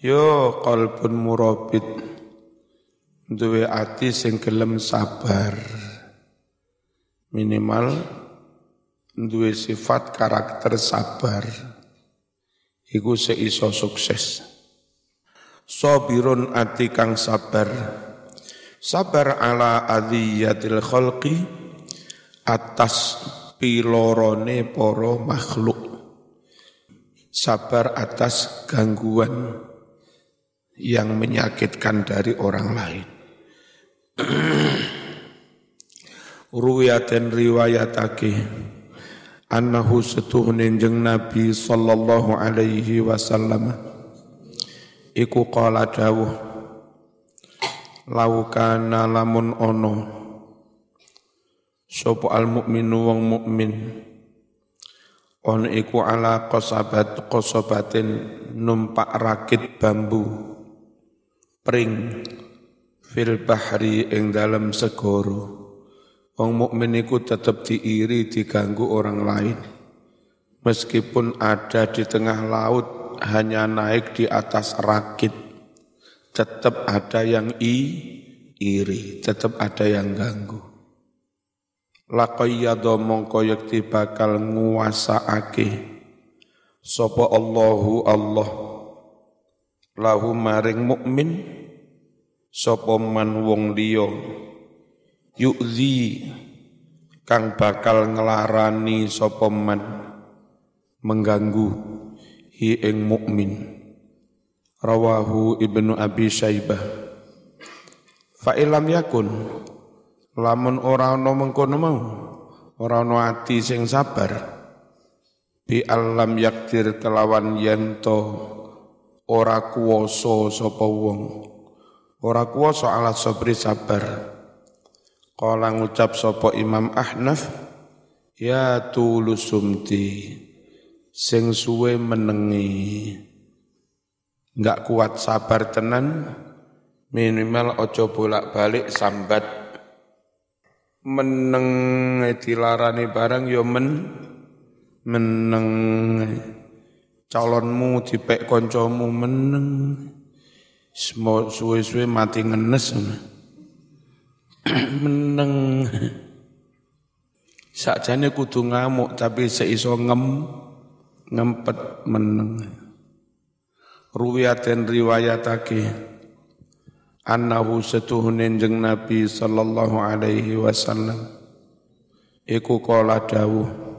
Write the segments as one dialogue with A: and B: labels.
A: yo qalbun murabit. Duwe ati sing gelem sabar. Minimal duwe sifat karakter sabar. Iku seiso sukses. Sabirun ati kang sabar. Sabar ala adiyatil khalqi atas pilorone poro makhluk. Sabar atas gangguan yang menyakitkan dari orang lain. Ruwiyaten riwayatake annahu setuhne jeng Nabi sallallahu alaihi wasallam iku qala dawuh laukana lamun ono sapa al mukminu wong mukmin on iku ala qasabat qasabatin numpak rakit bambu pring fil bahri ing dalam segoro Wong mukmin iku tetap diiri diganggu orang lain. Meskipun ada di tengah laut hanya naik di atas rakit, tetap ada yang i, iri, tetap ada yang ganggu. Laqayyadha mongko yakti bakal nguwasaake sapa Allahu Allah lahu maring mukmin sapa man wong liya yu'zi kang bakal ngelarani sapa man mengganggu hi ing mukmin. Rawahu ibnu abi syaibah. Fa ilam yakun lamun ora ana mengkono mau ora ana ati sing sabar bi alam yaktir kelawan yento ora kuwasa sapa wong. Ora kuwasa ala sabri sabar. Kala ngucap sopo Imam Ahnaf ya tulusumti sing suwe menengi. Nggak kuat sabar tenan minimal ojo bolak-balik sambat. Meneng dilarani barang yo ya men meneng calonmu dipek koncomu meneng. Suwe-suwe mati ngenes meneng. Sakjane kudu ngamuk tapi seiso ngem ngempet meneng. Ruwiyaten riwayatake annahu setuhune jeng Nabi sallallahu alaihi wasallam. Iku kala dawuh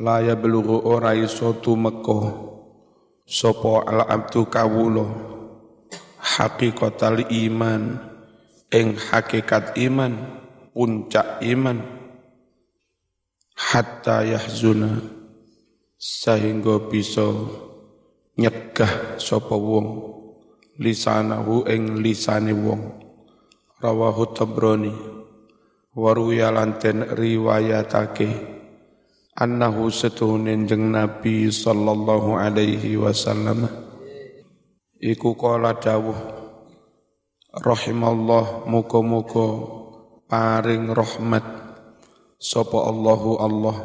A: la ya belughu ora iso tumeka sapa al abdu kawula haqiqatal iman. Ing hakikat iman puncak iman. Hatta yahzuna. Sehingga bisa nyegah sapa wong. Lisanahu ing lisane wong. Rawahu tabrani. Waruya lanten riwayatake annahu setuhunin jeng nabi sallallahu alaihi wasallam. Iku kala dawuh rahimallah muga-muga paring rahmat sapa Allahu Allah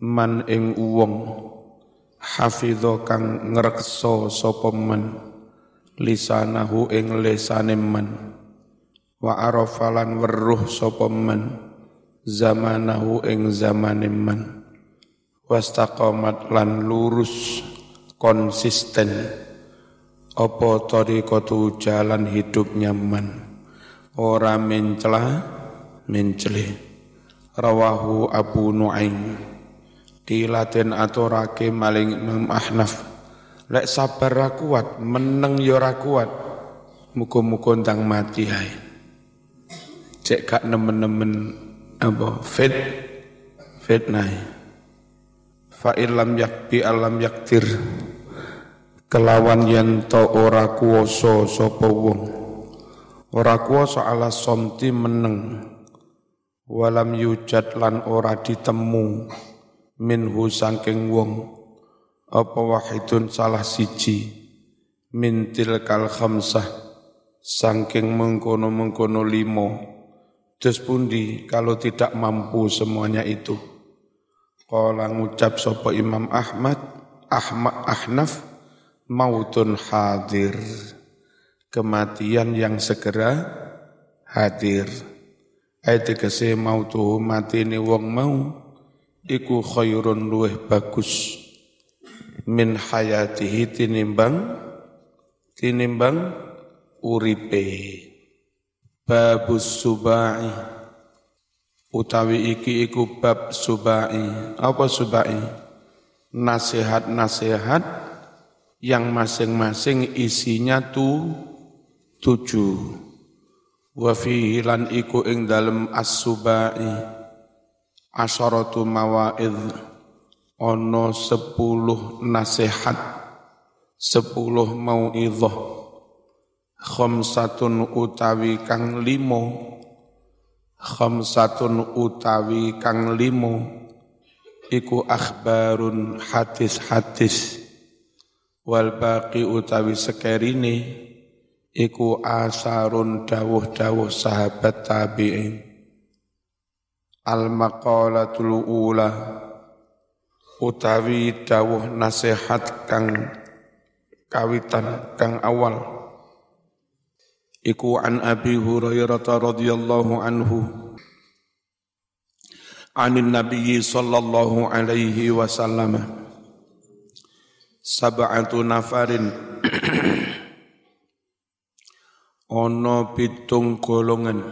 A: man ing wong hafidho kang ngrekso sapa man lisanahu ing lisane man wa arafalan weruh sapa man zamanahu ing zamane man wastaqamat lan lurus konsisten. Apa tariqatu jalan hidup nyaman? Ora mencela mencele. Rawahu Abu Nuaim. Dilaten aturake maling Imam Ahnaf. Lek sabar ra kuat meneng ya ra kuat. Muga-muga ndang mati hae cek gak nemen-nemen apa fit? Fitnah fa illam yakbi alam yaktir. Kelawan yen to ora kuwasa sapa wong. Ora kuwasa ala somti meneng. Walam yujad lan ora ditemu minhu sangking wong. Apa wahidun salah siji. Min tilkal khamsah. Sangking mengkono-mengkono limo. Terus pundi kalau tidak mampu semuanya itu Kala ngucap sopo Imam Ahmad Ahmad Ahnaf mautun hadir. Kematian yang segera hadir. Ayat tegese mautu mati ni wong mau iku khairun luweh bagus min hayatihi tinimbang tinimbang uripe. Babus subai utawi iki iku bab subai. Apa subai? Nasihat-nasihat yang masing-masing isinya tu tujuh. Wa fihi iku ing dalem as-subai. Asyaratu mawaidh. Ono sepuluh nasihat. Sepuluh mau'idhah khamsatun utawi kang limo khamsatun utawi kang limo iku akhbarun hadis-hadis. Wal baqi utawi sekerine iku asarun dawuh-dawuh sahabat tabi'in al maqalatul ula utawi dawuh nasihat kang kawitan kang awal iku an Abi Hurairah radhiyallahu anhu. Anin Nabi sallallahu alaihi wasallam. Sab'atu nafarin. Ono pitung golongan.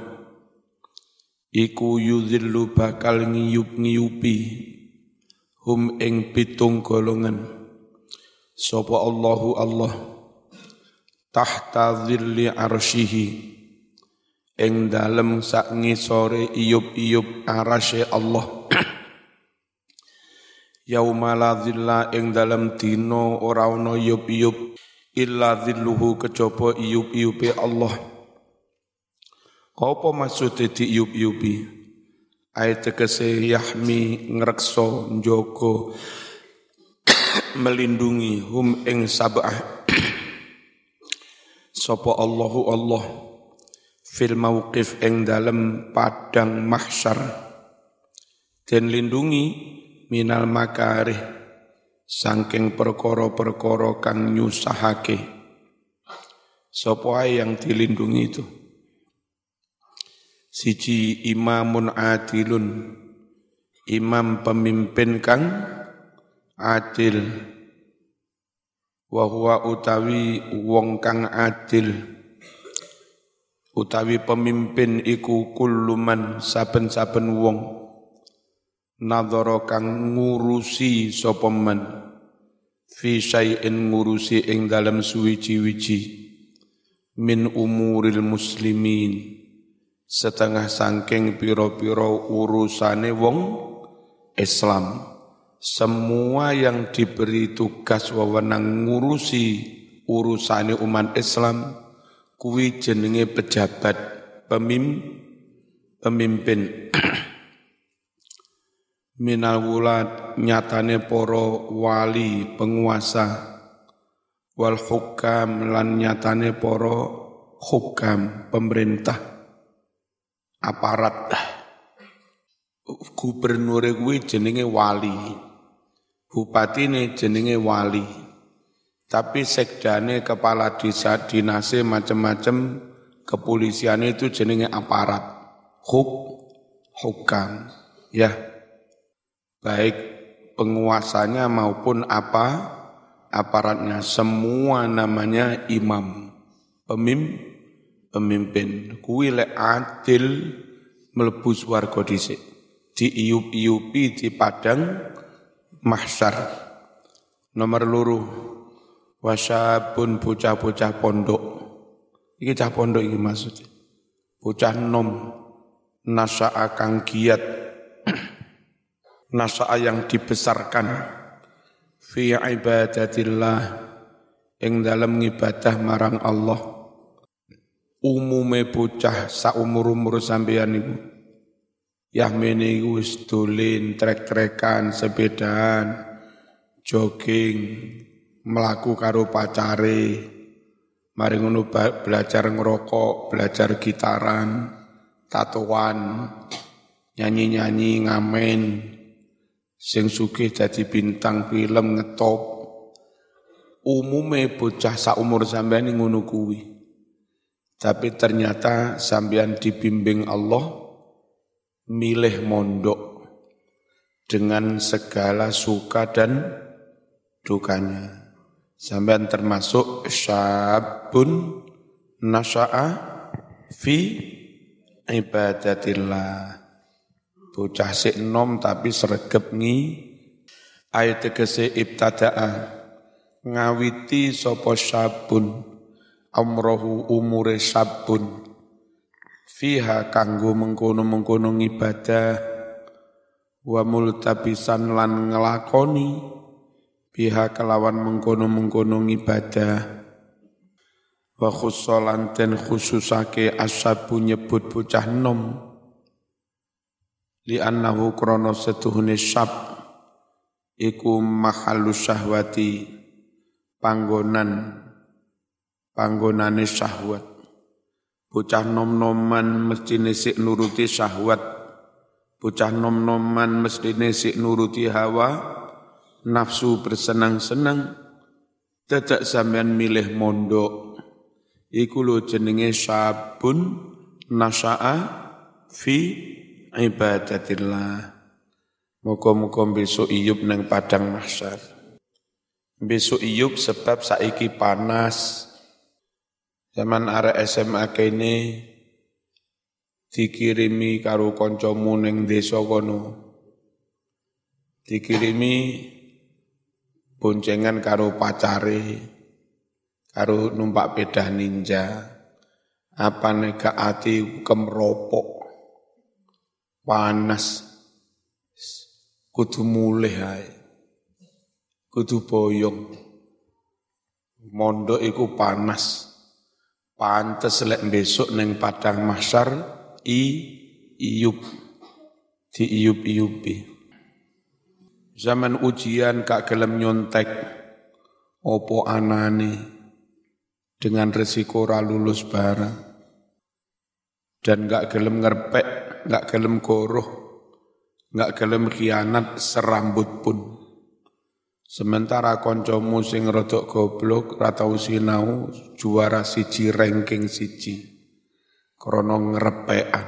A: Iku yudhillu bakal ngiyup-ngiyupi hum ing pitung golongan. Sapa Allahu Allah tahta dhilli arsyihi ing dalem sak ngisore iyup-iyup arasy Allah. Yauma la dhilla ing dalem dina ora ana iyup-iyup illa dhilluhu kejaba iyup-iyupe Allah. Apa maksud di iyup-iyupi ayat tegese yahmi ngrekso njogo melindungi hum ing sab'ah sapa Allahu Allah fil mauqif ing dalem padang mahsyar. Dan lindungi minal makarih sangking perkara-perkara kang nyusahake. Sapa yang dilindungi itu? Siji imamun adilun imam pemimpin kang adil wa huwa utawi wong kang adil. Utawi pemimpin iku kulluman saben-saben wong. Nadhara kang ngurusi sapa man. Fi syai'in ngurusi ing dalam suwiji-wiji. Min umuril muslimin. Setengah sangking piro-piro urusane wong Islam. Semua yang diberi tugas wewenang ngurusi urusane umat Islam kuwi jenenge pejabat pemim, pemimpin. Minal wulad nyatane poro wali penguasa wal hukam lan nyatane poro hukam pemerintah aparat. Gubernur kuwi jenenge wali bupati ini jenenge wali. Tapi sekdane kepala desa dinase macam-macam kepolisian itu jenenge aparat. Huk hukam ya. Baik penguasanya maupun apa aparatnya semua namanya imam. Pemimpin pemimpin. Kuwi lek adil mlebu swarga dhisik. Diiup-iupi di padang mahsyar nomor loro wasabun bocah-bocah pondok. Iki cah pondok iki maksudnya. Bocah nom. Nasa'a kang giat. Nasa'a yang dibesarkan. Fi ibadatillah. Ing dalam ngibadah marang Allah. Umume bocah saumur-umur sampeyan niku Yahmene iku wis dolen trek-trekan sepedaan jogging melaku karo pacare. Mari ngono belajar ngerokok belajar gitaran tatoan nyanyi-nyanyi ngamen. Sing sugih dadi bintang film ngetop. Umume bocah saumur sampean ngono kuwi. Tapi ternyata sampean dibimbing Allah milih mondok dengan segala suka dan dukanya. Sampean termasuk syabun nasya'a fi ibadatillah. Bocah sik nom tapi sregep ngi ayat tegese ibtada'a ngawiti sapa syabun amrohu umure sabun fiha kanggo mengkono-mengkono ibadah wa multabisan lan ngelakoni biha kelawan mengkono-mengkono ibadah wa khussalan ten khususake asabu nyebut bocah nom. Li annahu krana setuhune syab iku mahalu syahwati panggonan panggonane syahwat Bocah nom-noman mesti sik nuruti syahwat. Bocah nom-noman mesti sik nuruti hawa, nafsu bersenang-senang. Tidak sampean milih mondok. Iku lo jenenge sabun nasya'a fi ibadatillah. Muka-muka besok iyub nang padang mahsyar. Besok iyub sebab saiki panas, Zaman arek SMA kene dikirimi karo kancamu ning desa kono. Dikirimi boncengan karo pacare, karo numpak pedah ninja. Apa nega ati kemropok, panas, kudu mulih ae, kudu boyong, mondok iku panas. Pantes lek besok neng padang mahsyar i iup. Di iup iupi. Zaman ujian kak gelem nyontek. Opo anane? Dengan resiko ra lulus barang dan gak gelem ngerpek, gak gelem koroh, gak gelem khianat serambut pun. Sementara koncomu sing rodok goblok ra tau sinau juara siji ranking siji. Krana ngrepekan.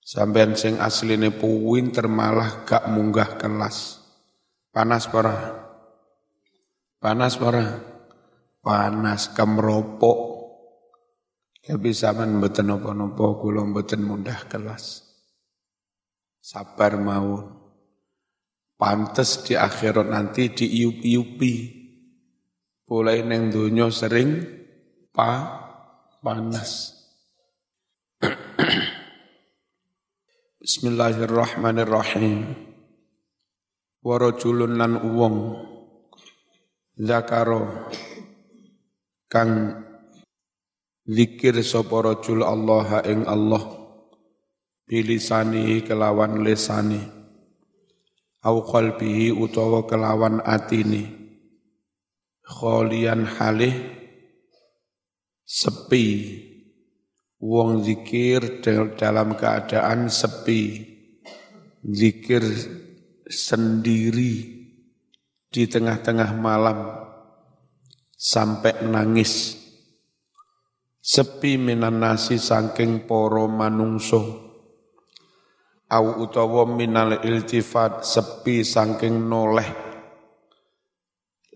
A: Sampean sing asline pinter malah gak munggah kelas. Panas para? Panas para? Panas kemropok. Tapi sampean mboten napa-napa kula munggah kelas. Sabar mawon. Pantes di akhirat nanti diiup-iupi. Mulai neng dunia sering pa panas. Bismillahirrahmanirrahim. Warajulun lan uwong zakaro kang zikir sapa rajul Allah ing Allah bilisani kelawan lesani au qalbihi utawa kelawan atini kholian halih sepi. Wong zikir dalam keadaan sepi. Zikir sendiri di tengah-tengah malam sampai nangis. Sepi minan nasi saking poro manungso au utawa minal iltifat sepi saking noleh.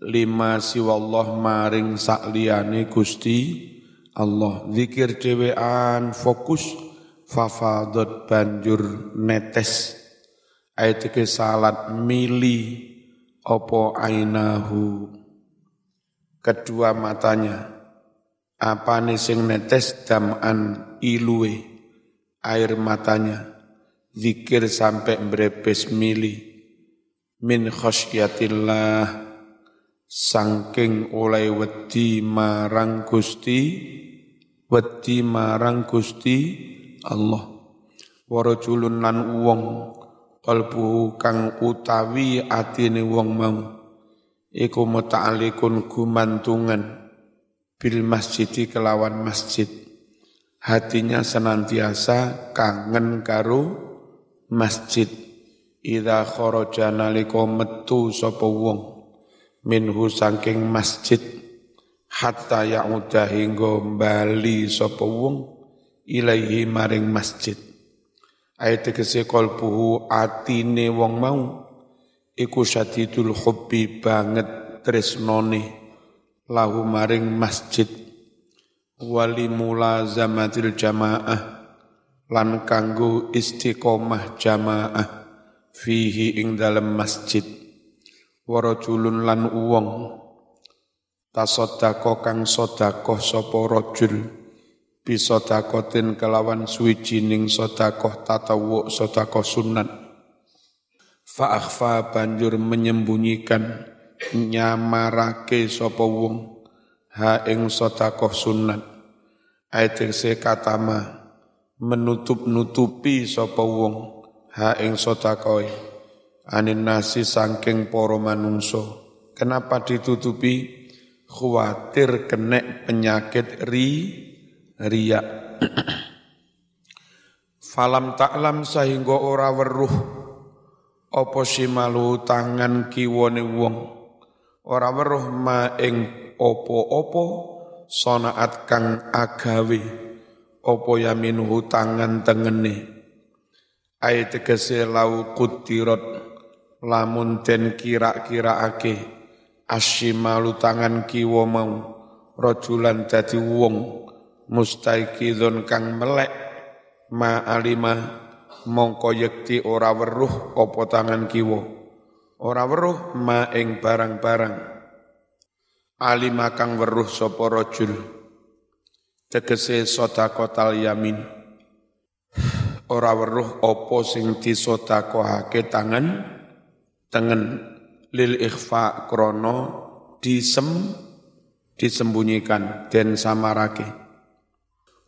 A: Lima siwallah maring sakliyane Gusti Allah. Zikir dhewean fokus fafadot banjur netes. Ayat ke salat mili opo ainahu? Kedua matanya apa nih sing netes daman ilue air matanya zikir sampai berepes mili. Min khasyatillah sangking oleh wedi marang Gusti wedi marang Gusti Allah. Warajulun lan wong kalbu kang utawi atine wong mau. Iku muta'alikun gumantungan bil masjidi kelawan masjid. Hatinya senantiasa kangen karo masjid. Idza kharaja nalika metu sapa wong. Minhu saking masjid. Hatta ya'uda hingga bali sapa wong ilaihi maring masjid. Ayat tegese kalbuhu atine wong mau. Iku syadidul hubbi banget tresnone lahu maring masjid. Wali mulazamatil jamaah lan kanggo istiqomah jamaah fihi ing dalem masjid. Warajulun lan uwong tasoddaqo kang sodakoh sapa rajul bisodakotin kelawan suwijining sodakoh tatawu sodakoh sunat. Fa akhfa banjur menyembunyikan nyamarake sapa wong ha ing sodakoh sunat. Ayat katama menutup-nutupi sapa wong. Ha ing sodakoh anin nasi sangking poro manungso kenapa ditutupi? Khawatir kena penyakit ri ria falam taklam sehingga ora weruh. Apa simalu tangan kiwane wong? Ora weruh ma ing opo-opo sonaat kang agawe opo yaminuhu tangan tengene? Ayat tegese lau kutirot lamun den kira-kiraake asyimalu tangan kiwa mau rojulan dadi wong mustaikidun kang melek ma alima mongko yekti ora weruh apa tangan kiwa. Ora weruh ma ing barang-barang. Alima kang weruh sapa rajul tegese sedekah yamin. Ora weruh apa sing disedekahake tangan tengen. Lil ikhfa krono disem disembunyikan den samarake.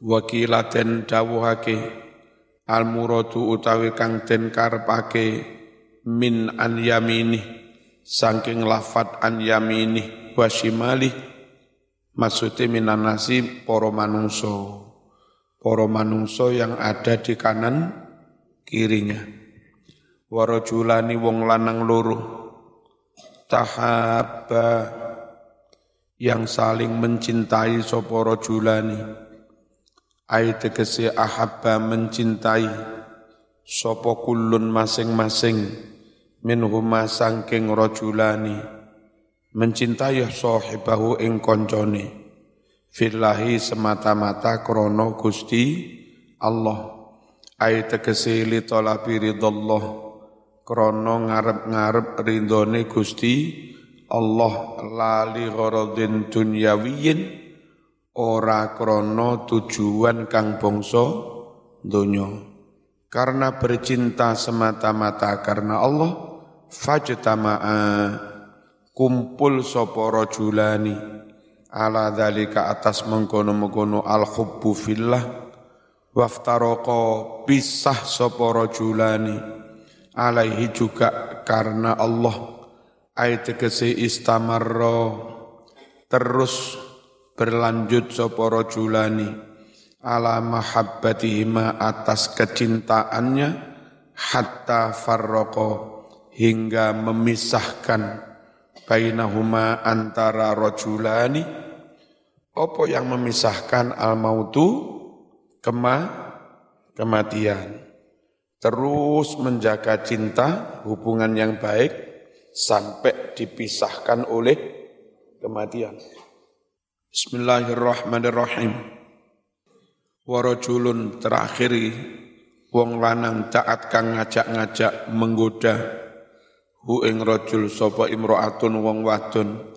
A: Wakila den dawuhake al muradu utawi kang den karepake min an yamini saking lafat an yamini wa shimali maksudnya minan nasi poro manungso poro manungso yang ada di kanan kirinya. Warajulani wong lanang loro. Tahabba. Yang saling mencintai sapa rajulani. Ai tegese ahabba mencintai sapa kullun masing-masing. Minhuma sangking rajulani mencintai sahibahu ing koncone. Fillahi semata-mata krono Gusti Allah. Ai tegese li talabi ridallah krono ngarep-ngarep ridhone Gusti Allah lali gharadin dunyawiyin ora krono tujuan kang bangsa donya. Karena bercinta semata-mata karena Allah fajtama'a kumpul sapa rajulani. Ala dalika atas mengkono-mengkono al hubbu fillah. Waftaraka pisah sapa rajulani. Alaihi juga karena Allah. Ayat tegese istamarro terus berlanjut sapa rajulani. Ala mahabbatihima atas kecintaannya. Hatta farraqo hingga memisahkan bainahuma antara rajulani apa yang memisahkan al mautu kema kematian terus menjaga cinta, hubungan yang baik sampai dipisahkan oleh kematian. Bismillahirrahmanirrahim. Warajulun terakhiri wong lanang taat kang ngajak-ngajak menggoda hu ing rajul sapa imraatun wong wadon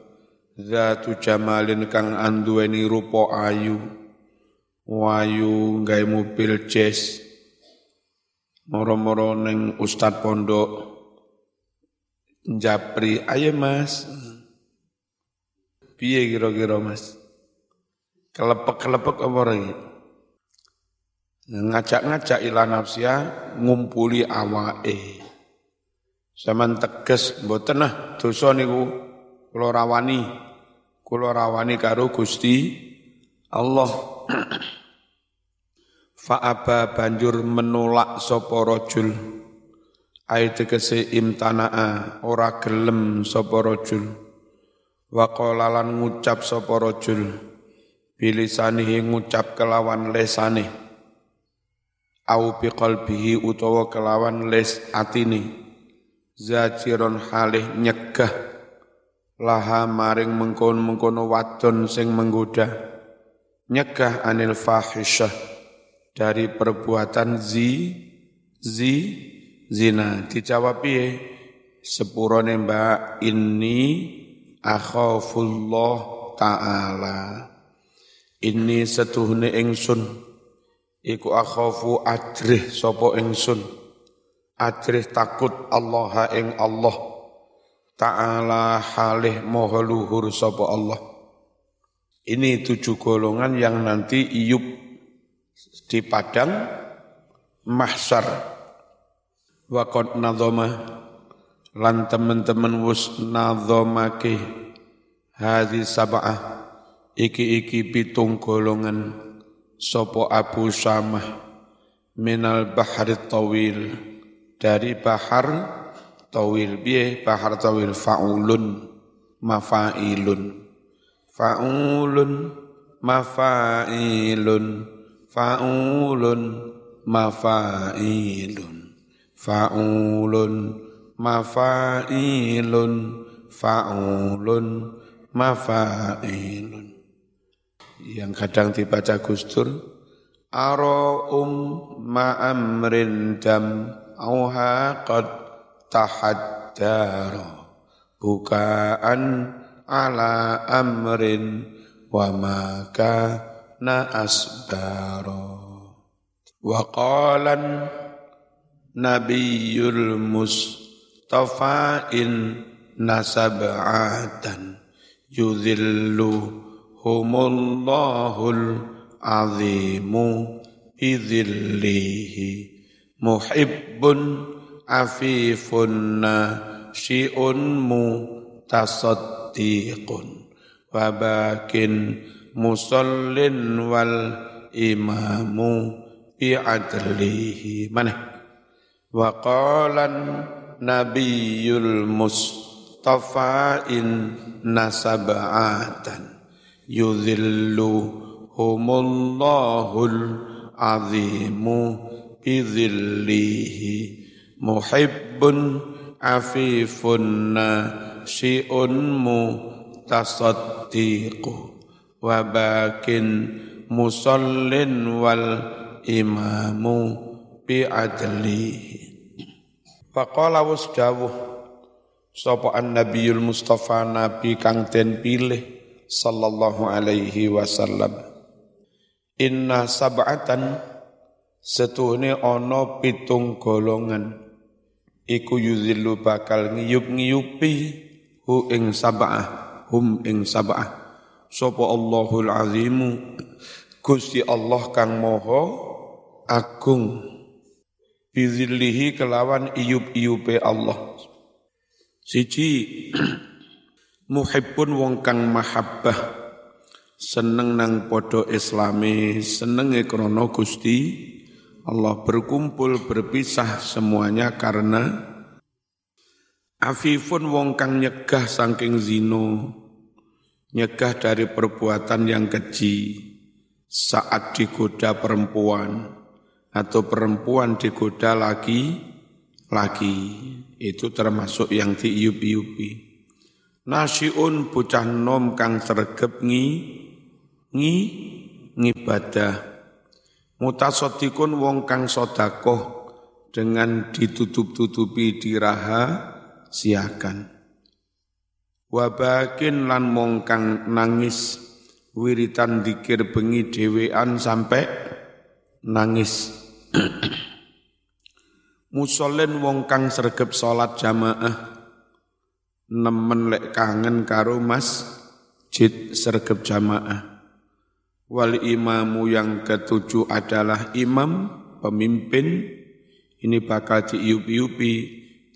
A: zatu jamalin kang anduweni rupa ayu. Wayu gawe mobil jazz moro-moro neng Ustad Pondok. Japri, ayo mas, piye kira-kira mas, kelepek-kelepek apa lagi? Ngajak-ngajak ila nafsia ngumpuli awae. Zaman teges mboten nah dosa niku kula rawani. Kula rawani karo Gusti Allah. Fa'aba banjur menolak sapa rajul ai tegese imtanaa ora gelem sapa rajul wa qala lan ngucap sapa rajul bilisanihi ngucap kelawan lesane au biqalbihi utawa kelawan les atini zajiron halih nyegah. Laha maring mengkon-mengkono wadon sing menggoda. Nyegah anil fahisyah dari perbuatan zi zi zina. Dijawab piye sepurone mbak ini akhafullah taala. Ini setuhne ingsun. Iku akhafu ajrih sapa ingsun ajrih takut Allah ing Allah. Taala halih moho luhur sapa Allah. Ini tujuh golongan yang nanti iup di padang mahsyar. Wa qad lan teman-teman wus nadhamake hadis sab'ah. Iki-iki pitung golongan sopo Abu Samah minal bahari tawil dari bahar tawil biye bahar tawil faulun mafailun. Faulun mafailun. Faulun mafailun. Faulun mafailun. Faulun mafailun. Yang kadang dibaca Gustur aro um ma'amrin dam auha qad tahaddara bukaan ala amrin wa maka na asbara wa qalan nabiyul mustafa'in nasab'atan yudhillu humullahu azimu idhillihi muhibbun afifun nasyi'un mutasaddiqun wabakin musallin wal imamu bi'adlihi mana wa qalan nabiyul mustafa in nasab'atan yudhilluhumullahul azimu bidhillihi muhibbun afifun nasyi'un mutasaddiqu wa bakin musallin wal imamu bi'adlihi. Faqala wasdawuh sapa an-nabiyul mustafa nabi kang den pilih sallallahu alaihi wasallam Inna sab'atan setuhne ana pitung golongan. Iku yuzillu bakal ngiyup-ngiyupi hu ing sab'ah hum ing sab'ah. Sapa Allahul azimu? Gusti Allah kang moho agung. Bizillihi kelawan iyup-iyupe Allah. Siji muhibbun wong kang mahabbah. Seneng nang podo islami senenge krono Gusti Allah berkumpul berpisah semuanya karena afifun wong kang nyegah saking zino nyegah dari perbuatan yang keji saat digoda perempuan atau perempuan digoda lagi lagi itu termasuk yang diiup-iupi Nasiun bocah nom kang sregep ngi ngi ngibadah. Mutasodikun wong kang sodakoh dengan ditutup-tutupi diraha siakan. Wabakin lan mong kang nangis wiritan dikir bengi dewean sampai nangis. Musolen wong kang sregep salat jamaah nemen lek kangen karo mas jid sergep jamaah. Wal imamu yang ketujuh adalah imam, pemimpin, ini bakal diiup-iupi,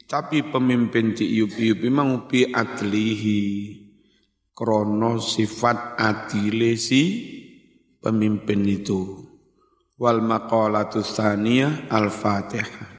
A: tapi pemimpin diiup-iupi mau bi adlihi, krono sifat adile si pemimpin itu. Wal maqalatu tsaniyah al-fatihah.